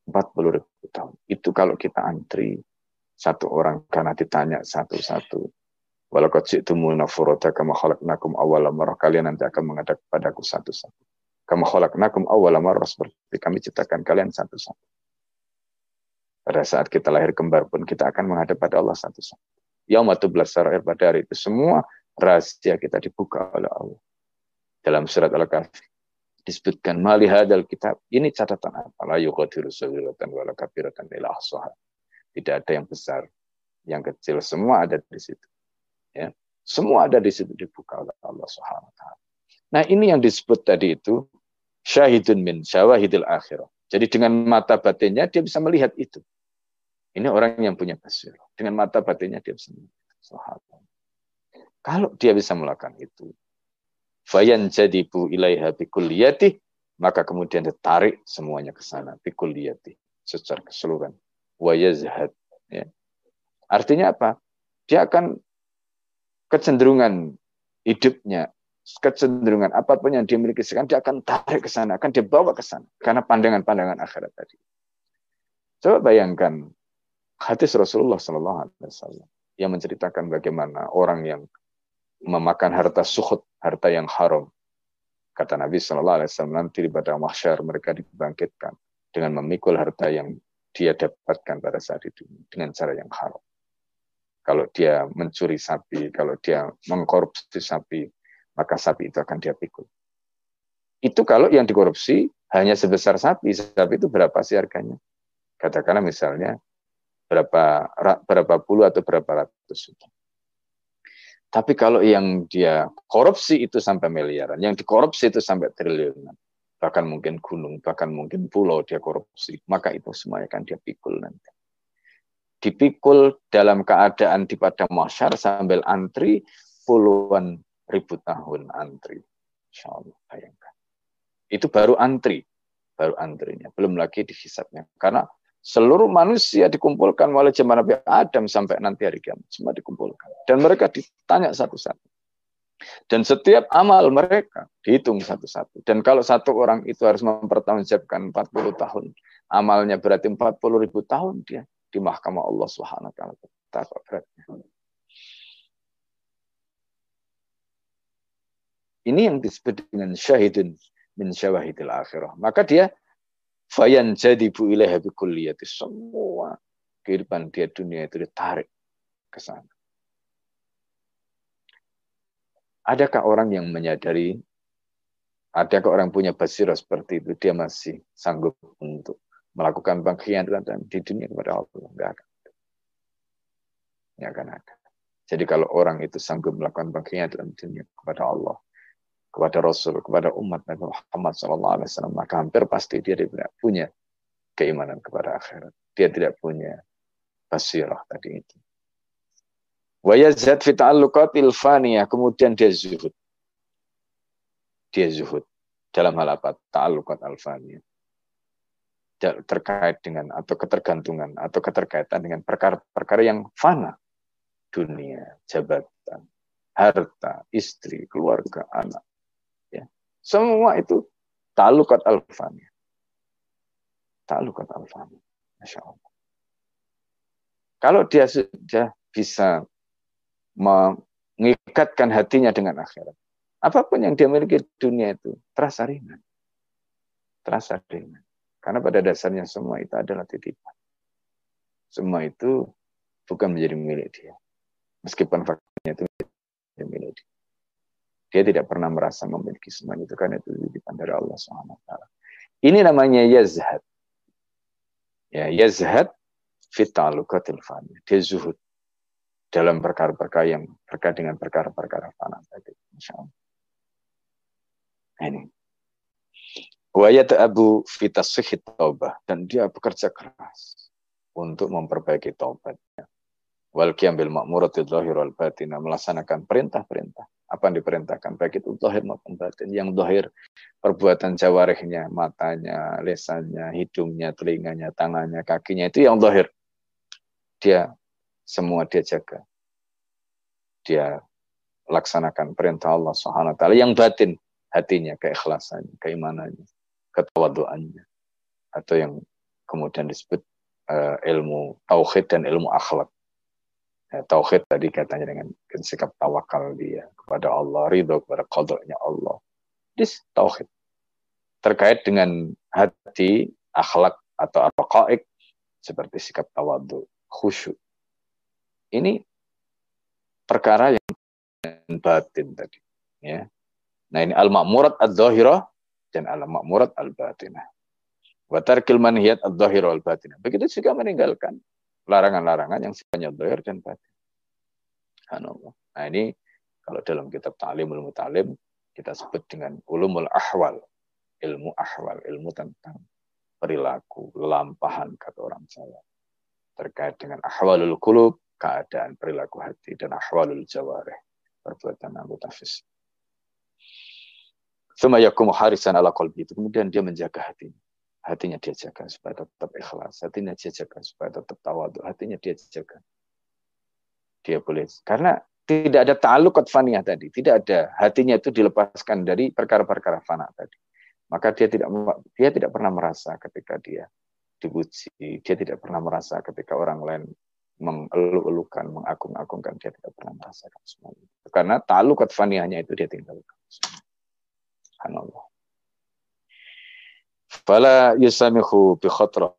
40 ribu tahun. Itu kalau kita antri satu orang karena ditanya satu-satu. Walau kau muna furoda kama awal marah kalian nanti akan menghadap padaku satu-satu. Kama khalaqnakum awwala marrah seperti kami ciptakan kalian satu-satu. Pada saat kita lahir kembar pun kita akan menghadap pada Allah satu-satu. Yaumatu sarair pada hari itu semua rahasia kita dibuka oleh Allah. Dalam surat Al-Kahfi disebutkan mali hadal kitab. Ini catatan apa? La yuqadiru saghiratan wala kabiratan ila Tidak ada yang besar, yang kecil, semua ada di situ. Ya. Semua ada di situ dibuka oleh Allah Subhanahu wa taala. Nah, ini yang disebut tadi itu syahidun min syawahidil akhirah. Jadi dengan mata batinnya dia bisa melihat itu. Ini orang yang punya basir. Dengan mata batinnya dia bisa. Sahabat. Kalau dia bisa melakukan itu, fayan jadibu ilaiha bikulliyati, maka kemudian ditarik semuanya ke sana bikulliyati secara keseluruhan. Wa yazhad. Ya. Artinya apa? Dia akan kecenderungan hidupnya kecenderungan apa pun yang dia miliki sekarang dia akan tarik ke sana, akan dia bawa ke sana karena pandangan-pandangan akhirat tadi. Coba bayangkan hadis Rasulullah Sallallahu Alaihi Wasallam yang menceritakan bagaimana orang yang memakan harta suhut, harta yang haram. Kata Nabi Sallallahu Alaihi Wasallam nanti di pada mahsyar mereka dibangkitkan dengan memikul harta yang dia dapatkan pada saat itu dengan cara yang haram. Kalau dia mencuri sapi, kalau dia mengkorupsi sapi, maka sapi itu akan dia pikul. Itu kalau yang dikorupsi hanya sebesar sapi. Sapi itu berapa sih harganya? Katakanlah misalnya berapa berapa puluh atau berapa ratus juta. Tapi kalau yang dia korupsi itu sampai miliaran, yang dikorupsi itu sampai triliunan, bahkan mungkin gunung, bahkan mungkin pulau dia korupsi, maka itu semuanya akan dia pikul nanti. Dipikul dalam keadaan di pada masyar sambil antri puluhan ribu tahun antri. Insya Allah, bayangkan. Itu baru antri, baru antrinya, belum lagi dihisapnya. Karena seluruh manusia dikumpulkan mulai zaman Nabi Adam sampai nanti hari kiamat. Semua dikumpulkan. Dan mereka ditanya satu-satu. Dan setiap amal mereka dihitung satu-satu. Dan kalau satu orang itu harus mempertanggungjawabkan 40 tahun amalnya berarti 40 ribu tahun dia di mahkamah Allah Subhanahu wa taala. Beratnya ini yang disebut dengan syahidun min syawahidil akhirah. Maka dia Fayan jadi bu ilaiha bikulliyati. Semua kehidupan dia dunia itu ditarik ke sana. Adakah orang yang menyadari, adakah orang punya basirah seperti itu, dia masih sanggup untuk melakukan pengkhianatan di dunia kepada Allah? Enggak akan. Enggak akan ada. Jadi kalau orang itu sanggup melakukan pengkhianatan di dunia kepada Allah, kepada Rasul, kepada umat Nabi Muhammad SAW, maka hampir pasti dia tidak punya keimanan kepada akhirat. Dia tidak punya basirah tadi itu. Faniyah, kemudian dia zuhud. Dia zuhud dalam hal apa? Ta'alluqat al-faniyah. Terkait dengan atau ketergantungan atau keterkaitan dengan perkara-perkara yang fana. Dunia, jabatan, harta, istri, keluarga, anak. Semua itu talukat alfani. Talukat alfani. Masya Allah. Kalau dia sudah bisa mengikatkan hatinya dengan akhirat, apa pun yang dia miliki dunia itu terasa ringan. Terasa ringan. Karena pada dasarnya semua itu adalah titipan. Semua itu bukan menjadi milik dia. Meskipun faktanya itu menjadi milik dia. Dia tidak pernah merasa memiliki semua itu karena itu titipan dari Allah SWT. Ini namanya yazhad. Ya, yazhad fitalukatil fani. Dia zuhud dalam perkara-perkara yang terkait dengan perkara-perkara fana tadi. Insya Allah. Ini. Wayat Abu fitasihit taubah. Dan dia bekerja keras untuk memperbaiki taubatnya. Wal bil ma'muratil wal. Melaksanakan perintah-perintah apa yang diperintahkan baik itu dohir maupun batin. Yang dohir perbuatan jawarihnya matanya lesannya hidungnya telinganya tangannya kakinya itu yang dohir dia semua dia jaga. Dia laksanakan perintah Allah Subhanahu taala yang batin hatinya keikhlasannya keimanannya ketawaduannya atau yang kemudian disebut uh, ilmu tauhid dan ilmu akhlak tauhid tadi katanya dengan sikap tawakal dia kepada Allah, ridho kepada kodoknya Allah. This tauhid. Terkait dengan hati, akhlak atau apa seperti sikap tawadu, khusyuk. Ini perkara yang batin tadi. Ya. Nah ini al-ma'murat ad-dhahirah dan al-ma'murat al-batinah. Wa tarkil manhiyat ad-dhahirah al-batinah. Begitu juga meninggalkan larangan-larangan yang sifatnya dohir dan batin. Nah ini kalau dalam kitab ta'lim ilmu ta'lim kita sebut dengan ulumul ahwal, ilmu ahwal, ilmu tentang perilaku, lampahan kata orang Jawa. Terkait dengan ahwalul kulub, keadaan perilaku hati dan ahwalul jawareh, perbuatan anggota fisik. Yakumu harisan ala qalbi itu kemudian dia menjaga hatinya hatinya dia jaga supaya tetap ikhlas, hatinya dia jaga supaya tetap tawadu, hatinya dia jaga. Dia boleh karena tidak ada ta'alluq faniyah tadi, tidak ada hatinya itu dilepaskan dari perkara-perkara fana tadi. Maka dia tidak dia tidak pernah merasa ketika dia dipuji, dia tidak pernah merasa ketika orang lain mengeluh-elukan, mengagung-agungkan, dia tidak pernah merasakan semua itu. Karena ta'alluq faniyahnya itu dia tinggalkan. Subhanallah. Fala yusamihu bi khatrah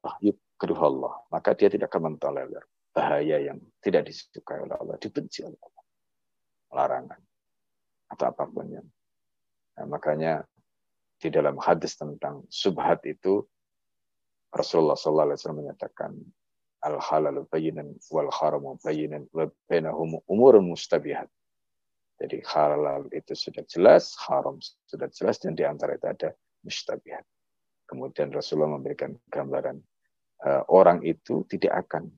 Allah. Maka dia tidak akan mentolerir. bahaya yang tidak disukai oleh Allah, dibenci oleh Allah. Larangan atau apa pun yang. Nah, makanya di dalam hadis tentang subhat itu Rasulullah SAW menyatakan al halal bayinan wal haramu bayinan wa bainahum umurun mustabihat. Jadi halal itu sudah jelas, haram sudah jelas dan di antara itu ada mustabihat. Kemudian Rasulullah memberikan gambaran uh, orang itu tidak akan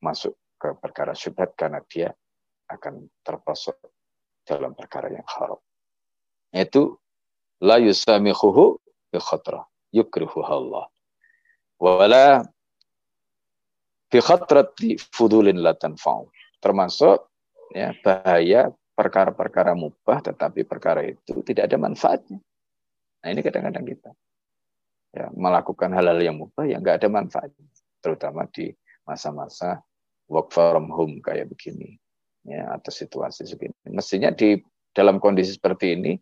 masuk ke perkara syubhat karena dia akan terpasok dalam perkara yang haram. Itu la yusamihuhu bi khatra yukrihu Allah. Wala bi khatrati fudulin la tanfa'u. Termasuk ya bahaya perkara-perkara mubah tetapi perkara itu tidak ada manfaatnya. Nah ini kadang-kadang kita ya, melakukan hal-hal yang mubah yang nggak ada manfaatnya, terutama di masa-masa work from home kayak begini ya atau situasi segini. Mestinya di dalam kondisi seperti ini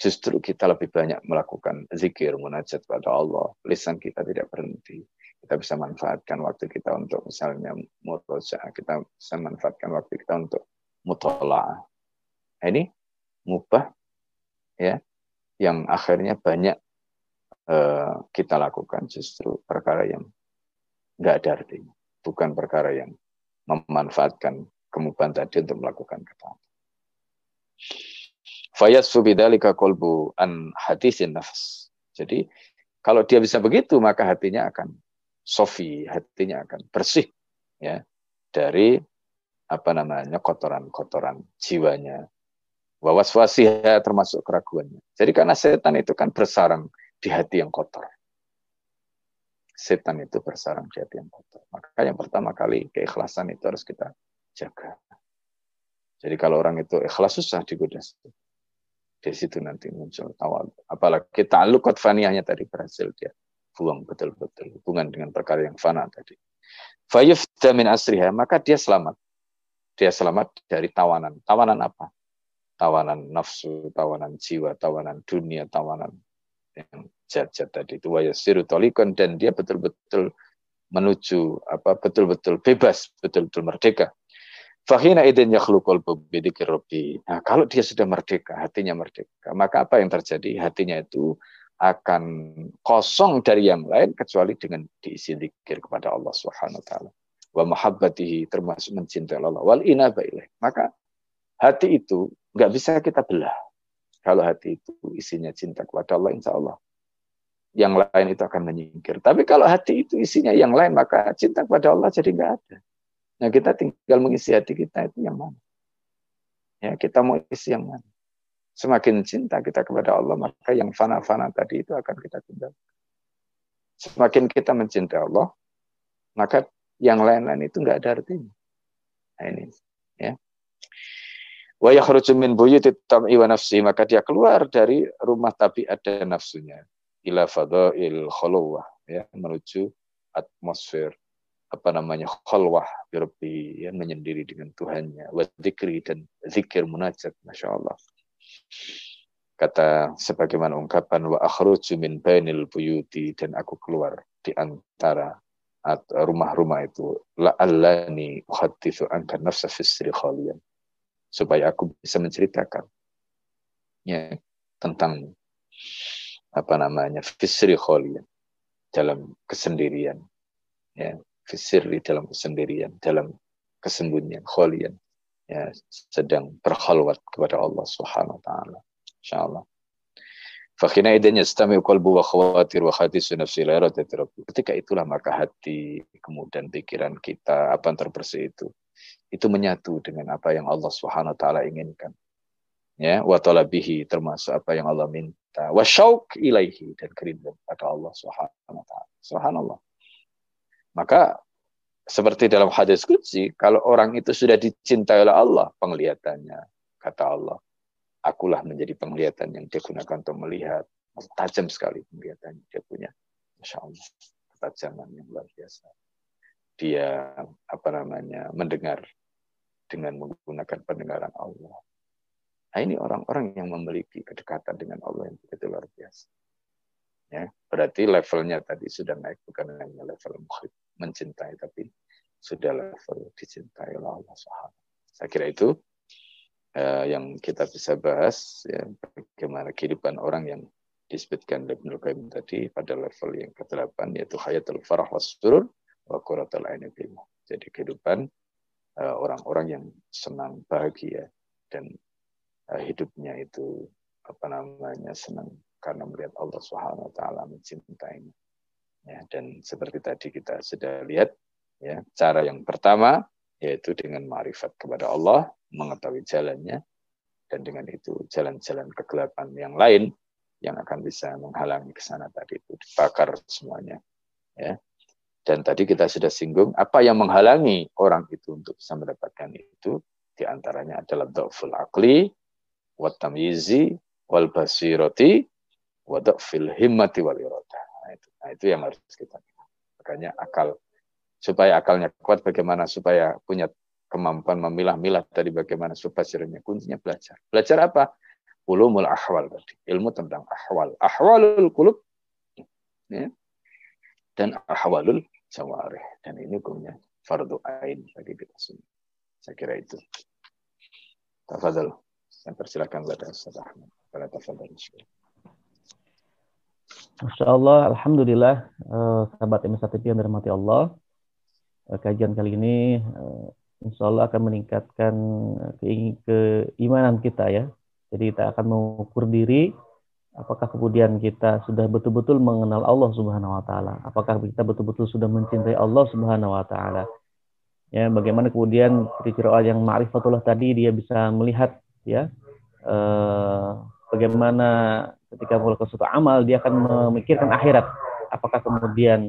justru kita lebih banyak melakukan zikir munajat pada Allah. Lisan kita tidak berhenti. Kita bisa manfaatkan waktu kita untuk misalnya muroja kita bisa manfaatkan waktu kita untuk mutola'ah. Nah, ini mubah ya yang akhirnya banyak uh, kita lakukan justru perkara yang nggak ada artinya bukan perkara yang memanfaatkan kemubahan tadi untuk melakukan ketaatan. Fayat subidalika kolbu an hadisin nafas. Jadi kalau dia bisa begitu maka hatinya akan sofi, hatinya akan bersih ya dari apa namanya kotoran-kotoran jiwanya. Wawaswasiha termasuk keraguannya. Jadi karena setan itu kan bersarang di hati yang kotor setan itu bersarang di hati yang kotor. Maka yang pertama kali keikhlasan itu harus kita jaga. Jadi kalau orang itu ikhlas susah digoda. Di situ nanti muncul tawal. Apalagi ta'alluqat faniyahnya tadi berhasil dia buang betul-betul hubungan dengan perkara yang fana tadi. Fayufda min asriha, maka dia selamat. Dia selamat dari tawanan. Tawanan apa? Tawanan nafsu, tawanan jiwa, tawanan dunia, tawanan yang zat-zat tadi itu wayasiru tolikon dan dia betul-betul menuju apa betul-betul bebas, betul-betul merdeka. Fahina idin yakhlukul bidikir robbi. Nah, kalau dia sudah merdeka, hatinya merdeka, maka apa yang terjadi? Hatinya itu akan kosong dari yang lain kecuali dengan diisi zikir kepada Allah Subhanahu wa taala. Wa mahabbatihi termasuk mencintai Allah wal inaba Maka hati itu nggak bisa kita belah. Kalau hati itu isinya cinta kepada Allah, insya Allah yang lain itu akan menyingkir. Tapi kalau hati itu isinya yang lain, maka cinta kepada Allah jadi nggak ada. Nah kita tinggal mengisi hati kita itu yang mana? Ya kita mau isi yang mana? Semakin cinta kita kepada Allah, maka yang fana-fana tadi itu akan kita tinggal. Semakin kita mencintai Allah, maka yang lain-lain itu nggak ada artinya. Nah ini, ya wa yakhruju min buyuti tam'i wa nafsi maka dia keluar dari rumah tapi ada nafsunya. Ila fadail khulwah ya menuju atmosfer apa namanya khalwah birbi ya menyendiri dengan Tuhannya. Wa dzikri dan zikir munajat Masya Allah. Kata sebagaimana ungkapan wa akhruju min bainil buyuti dan aku keluar di antara rumah-rumah itu. La'allani uhaddithu anka nafsa fisri khaliyan supaya aku bisa menceritakan ya tentang apa namanya fisri kholian dalam kesendirian ya fisri dalam kesendirian dalam kesembunyian kholian ya sedang berkhalwat kepada Allah Subhanahu wa taala insyaallah. Fakhina idin yastami qalbu wa khawatir wa khadisu nafsi la Ketika itulah maka hati, kemudian pikiran kita, apa yang terbersih itu itu menyatu dengan apa yang Allah Subhanahu wa taala inginkan. Ya, wa talabihi termasuk apa yang Allah minta. Wa syauq ilaihi dan kerinduan pada Allah Subhanahu wa taala. Subhanallah. Maka seperti dalam hadis qudsi, kalau orang itu sudah dicintai oleh Allah penglihatannya, kata Allah, akulah menjadi penglihatan yang dia gunakan untuk melihat. Tajam sekali penglihatannya dia punya. Masya Allah, yang luar biasa. Dia apa namanya mendengar dengan menggunakan pendengaran Allah. Nah ini orang-orang yang memiliki kedekatan dengan Allah yang begitu luar biasa. Ya, berarti levelnya tadi sudah naik bukan hanya level mukhid, mencintai, tapi sudah level dicintai oleh Allah Subhanahu. Saya kira itu uh, yang kita bisa bahas ya, bagaimana kehidupan orang yang disebutkan Ibnu Qayyim tadi pada level yang ke-8 yaitu hayatul farah was surur Jadi kehidupan uh, orang-orang yang senang bahagia dan uh, hidupnya itu apa namanya senang karena melihat Allah Subhanahu wa taala mencintainya. Ya, dan seperti tadi kita sudah lihat ya, cara yang pertama yaitu dengan marifat kepada Allah, mengetahui jalannya dan dengan itu jalan-jalan kegelapan yang lain yang akan bisa menghalangi ke sana tadi itu dibakar semuanya ya dan tadi kita sudah singgung apa yang menghalangi orang itu untuk bisa mendapatkan itu? Di antaranya adalah dhaful akli wa tamyizi wal basirati wa dhafil himmati wal iradah nah itu, nah itu yang harus kita makanya akal supaya akalnya kuat bagaimana supaya punya kemampuan memilah-milah tadi bagaimana supaya kuncinya belajar. Belajar apa? Ulumul ahwal tadi, ilmu tentang ahwal. Ahwalul kulub ya, dan ahwalul jawarih. Dan ini hukumnya fardu ain bagi kita semua. Saya kira itu. Tafadhal. Saya persilakan kepada Ustaz Ahmad. Pada tafadhal. Masya Allah, Alhamdulillah, uh, sahabat MSATP yang dirahmati Allah. Uh, kajian kali ini uh, insya Allah akan meningkatkan keimanan kita ya jadi kita akan mengukur diri apakah kemudian kita sudah betul-betul mengenal Allah Subhanahu wa taala? Apakah kita betul-betul sudah mencintai Allah Subhanahu wa taala? Ya, bagaimana kemudian ciri-ciri orang yang ma'rifatullah tadi dia bisa melihat ya eh, bagaimana ketika melakukan suatu amal dia akan memikirkan akhirat. Apakah kemudian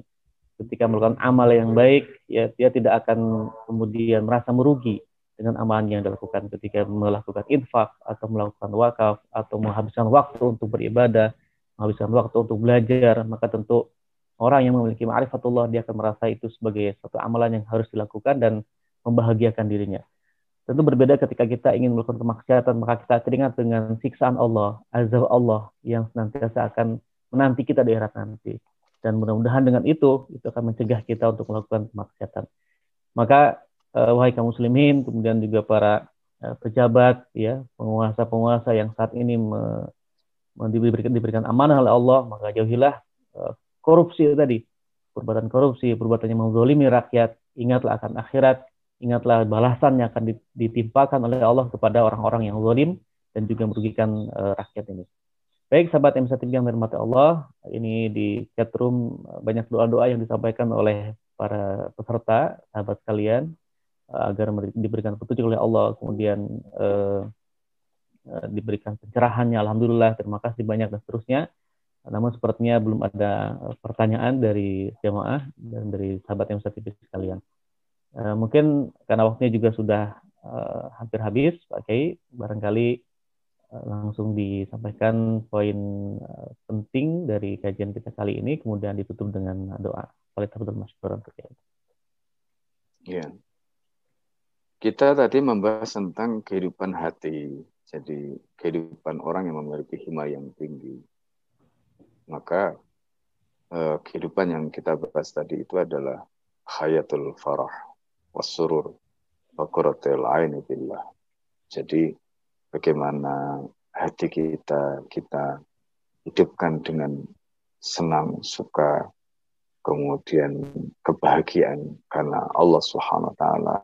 ketika melakukan amal yang baik ya dia tidak akan kemudian merasa merugi dengan amalan yang dilakukan ketika melakukan infak atau melakukan wakaf atau menghabiskan waktu untuk beribadah, menghabiskan waktu untuk belajar, maka tentu orang yang memiliki ma'rifatullah dia akan merasa itu sebagai satu amalan yang harus dilakukan dan membahagiakan dirinya. Tentu berbeda ketika kita ingin melakukan kemaksiatan, maka kita teringat dengan siksaan Allah, azab Allah yang senantiasa akan menanti kita di akhirat nanti. Dan mudah-mudahan dengan itu, itu akan mencegah kita untuk melakukan kemaksiatan. Maka wahai kaum muslimin, kemudian juga para uh, pejabat, ya penguasa-penguasa yang saat ini me, me, diberikan, diberikan amanah oleh Allah, maka jauhilah uh, korupsi tadi, perbuatan korupsi, perbuatan yang menzolimi rakyat, ingatlah akan akhirat, ingatlah balasan yang akan ditimpakan oleh Allah kepada orang-orang yang zalim dan juga merugikan uh, rakyat ini. Baik sahabat M1 yang dirahmati Allah, ini di chat room banyak doa-doa yang disampaikan oleh para peserta, sahabat sekalian. Eh, agar diberikan petunjuk oleh Allah, kemudian uh, uh, diberikan pencerahannya, alhamdulillah, terima kasih banyak dan seterusnya. Namun sepertinya belum ada pertanyaan dari jemaah dan dari sahabat yang saya sekalian. Uh, mungkin karena waktunya juga sudah uh, hampir habis, Pak Kiai, barangkali uh, langsung disampaikan poin uh, penting dari kajian kita kali ini, kemudian ditutup dengan doa. Kualitas masyarakat. Ya, kita tadi membahas tentang kehidupan hati, jadi kehidupan orang yang memiliki hima yang tinggi. Maka eh, kehidupan yang kita bahas tadi itu adalah hayatul farah, wasurur, wakuratil aini billah. Jadi bagaimana hati kita kita hidupkan dengan senang, suka, kemudian kebahagiaan karena Allah Subhanahu wa taala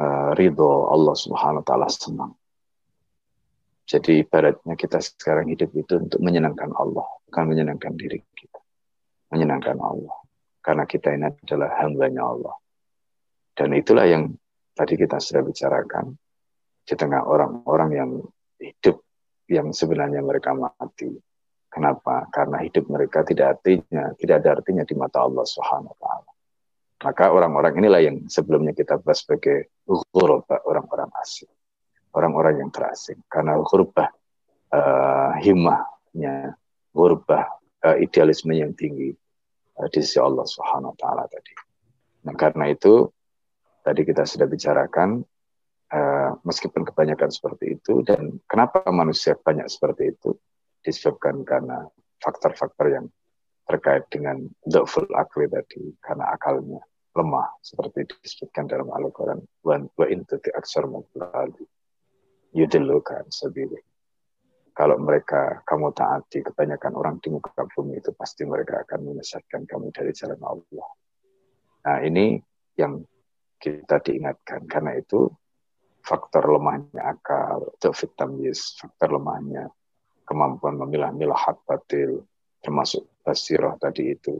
uh, ridho Allah Subhanahu wa taala senang. Jadi ibaratnya kita sekarang hidup itu untuk menyenangkan Allah, bukan menyenangkan diri kita. Menyenangkan Allah. Karena kita ini adalah hambanya Allah. Dan itulah yang tadi kita sudah bicarakan di tengah orang-orang yang hidup yang sebenarnya mereka mati. Kenapa? Karena hidup mereka tidak artinya, tidak ada artinya di mata Allah Subhanahu wa taala. Maka orang-orang inilah yang sebelumnya kita bahas sebagai ghurba, orang-orang asing. Orang-orang yang terasing. Karena ghurba uh, himmahnya, ghurba uh, idealisme yang tinggi uh, di sisi Allah Subhanahu taala tadi. Nah, karena itu tadi kita sudah bicarakan uh, meskipun kebanyakan seperti itu dan kenapa manusia banyak seperti itu disebabkan karena faktor-faktor yang terkait dengan dhaful akli tadi karena akalnya lemah seperti disebutkan dalam Al-Quran wa in tuti aksar mabulali yudillukan sabili kalau mereka kamu taati kebanyakan orang di muka bumi itu pasti mereka akan menyesatkan kamu dari jalan Allah nah ini yang kita diingatkan karena itu faktor lemahnya akal, fit tamyiz, faktor lemahnya kemampuan memilah-milah hak batil, termasuk basirah tadi itu.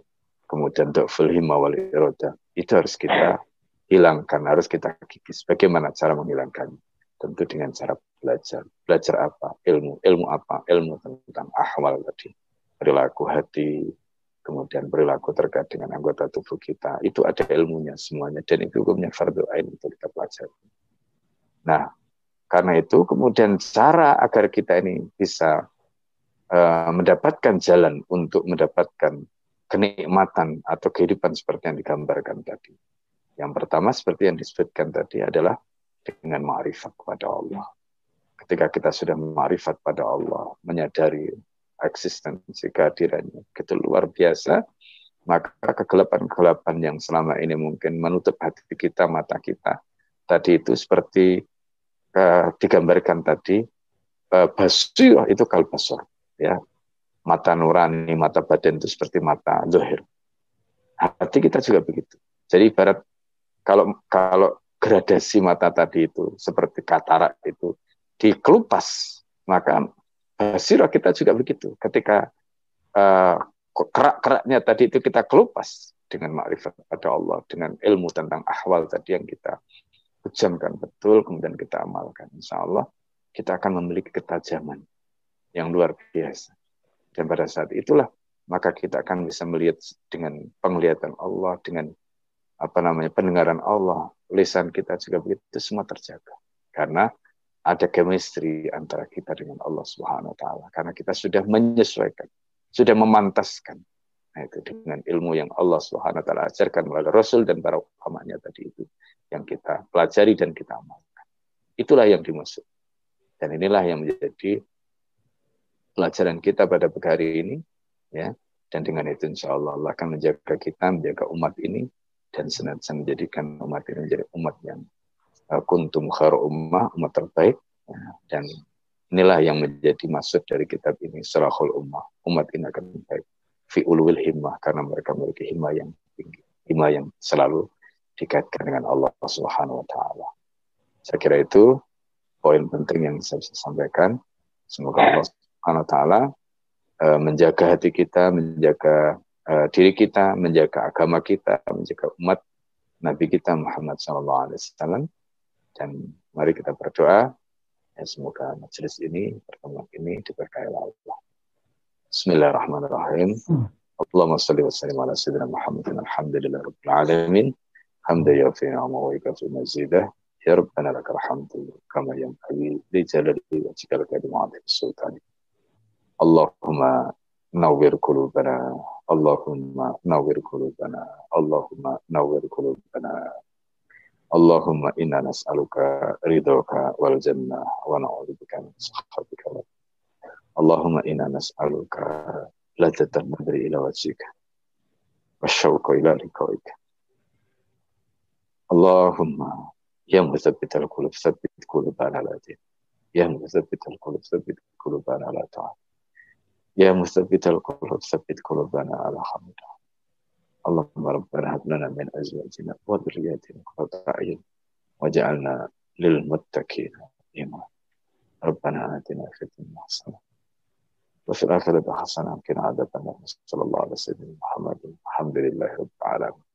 Kemudian dhaful himma wal iroda. Itu harus kita hilangkan, harus kita kikis. Bagaimana cara menghilangkannya? Tentu dengan cara belajar. Belajar apa? Ilmu. Ilmu apa? Ilmu tentang ahwal tadi. Perilaku hati, kemudian perilaku terkait dengan anggota tubuh kita. Itu ada ilmunya semuanya. Dan itu hukumnya fardu ain untuk kita pelajari. Nah, karena itu kemudian cara agar kita ini bisa uh, mendapatkan jalan untuk mendapatkan kenikmatan atau kehidupan seperti yang digambarkan tadi. Yang pertama seperti yang disebutkan tadi adalah dengan ma'rifat kepada Allah. Ketika kita sudah ma'rifat pada Allah, menyadari eksistensi kehadirannya, itu luar biasa, maka kegelapan-kegelapan yang selama ini mungkin menutup hati kita, mata kita, tadi itu seperti uh, digambarkan tadi, uh, itu kalbasor ya mata nurani mata batin itu seperti mata zohir hati kita juga begitu. Jadi ibarat kalau kalau gradasi mata tadi itu seperti katarak itu dikelupas maka basirah kita juga begitu. Ketika uh, kerak-keraknya tadi itu kita kelupas dengan makrifat pada Allah dengan ilmu tentang ahwal tadi yang kita ujamkan betul kemudian kita amalkan insya Allah kita akan memiliki ketajaman yang luar biasa. Dan pada saat itulah maka kita akan bisa melihat dengan penglihatan Allah, dengan apa namanya pendengaran Allah, lisan kita juga begitu semua terjaga. Karena ada chemistry antara kita dengan Allah Subhanahu wa taala karena kita sudah menyesuaikan, sudah memantaskan nah, itu dengan ilmu yang Allah Subhanahu wa taala ajarkan melalui Rasul dan para ulamanya tadi itu yang kita pelajari dan kita amalkan. Itulah yang dimaksud. Dan inilah yang menjadi pelajaran kita pada pagi hari ini ya dan dengan itu insya Allah Allah akan menjaga kita menjaga umat ini dan senantiasa menjadikan umat ini menjadi umat yang uh, kuntum khair ummah umat terbaik ya, dan inilah yang menjadi maksud dari kitab ini Salahul Ummah umat ini akan baik fi ulul himmah karena mereka memiliki himmah yang tinggi himmah yang selalu dikaitkan dengan Allah Subhanahu wa taala. Saya kira itu poin penting yang saya bisa sampaikan. Semoga Allah Subhanahu taala uh, menjaga hati kita, menjaga uh, diri kita, menjaga agama kita, menjaga umat Nabi kita Muhammad SAW. Dan mari kita berdoa ya semoga majelis ini pertemuan ini diberkahi Allah. Bismillahirrahmanirrahim. Allahumma salli wa sallim ala sayyidina Muhammadin alhamdulillah rabbil alamin. Hamda ya fi ni'ma wa ikafi mazidah. Ya Rabbana lakal hamdu kama yanbaghi li jalali wajhika al-karim wa اللهم نور قلوبنا اللهم نور قلوبنا اللهم نور قلوبنا. اللهم إنا نسألك رضاك والجنة ونعوذ بك من سخطك. اللهم إنا نسألك لذة النظر إلى وجهك والشوق إلى لقائك. اللهم يا مثبت القلوب ثبت قلوبنا على دينك. يا مثبت القلوب ثبت قلوبنا على طاعتك. يا مثبت القلوب ثبت قلوبنا على حمده اللهم ربنا هب لنا من أزواجنا وذرياتنا قرة أعين وجعلنا للمتقين إماما. ربنا آتنا في الدنيا حسنة وفي الآخرة حسنة وقنا عذاب صلى الله على سيدنا محمد. الحمد لله رب العالمين.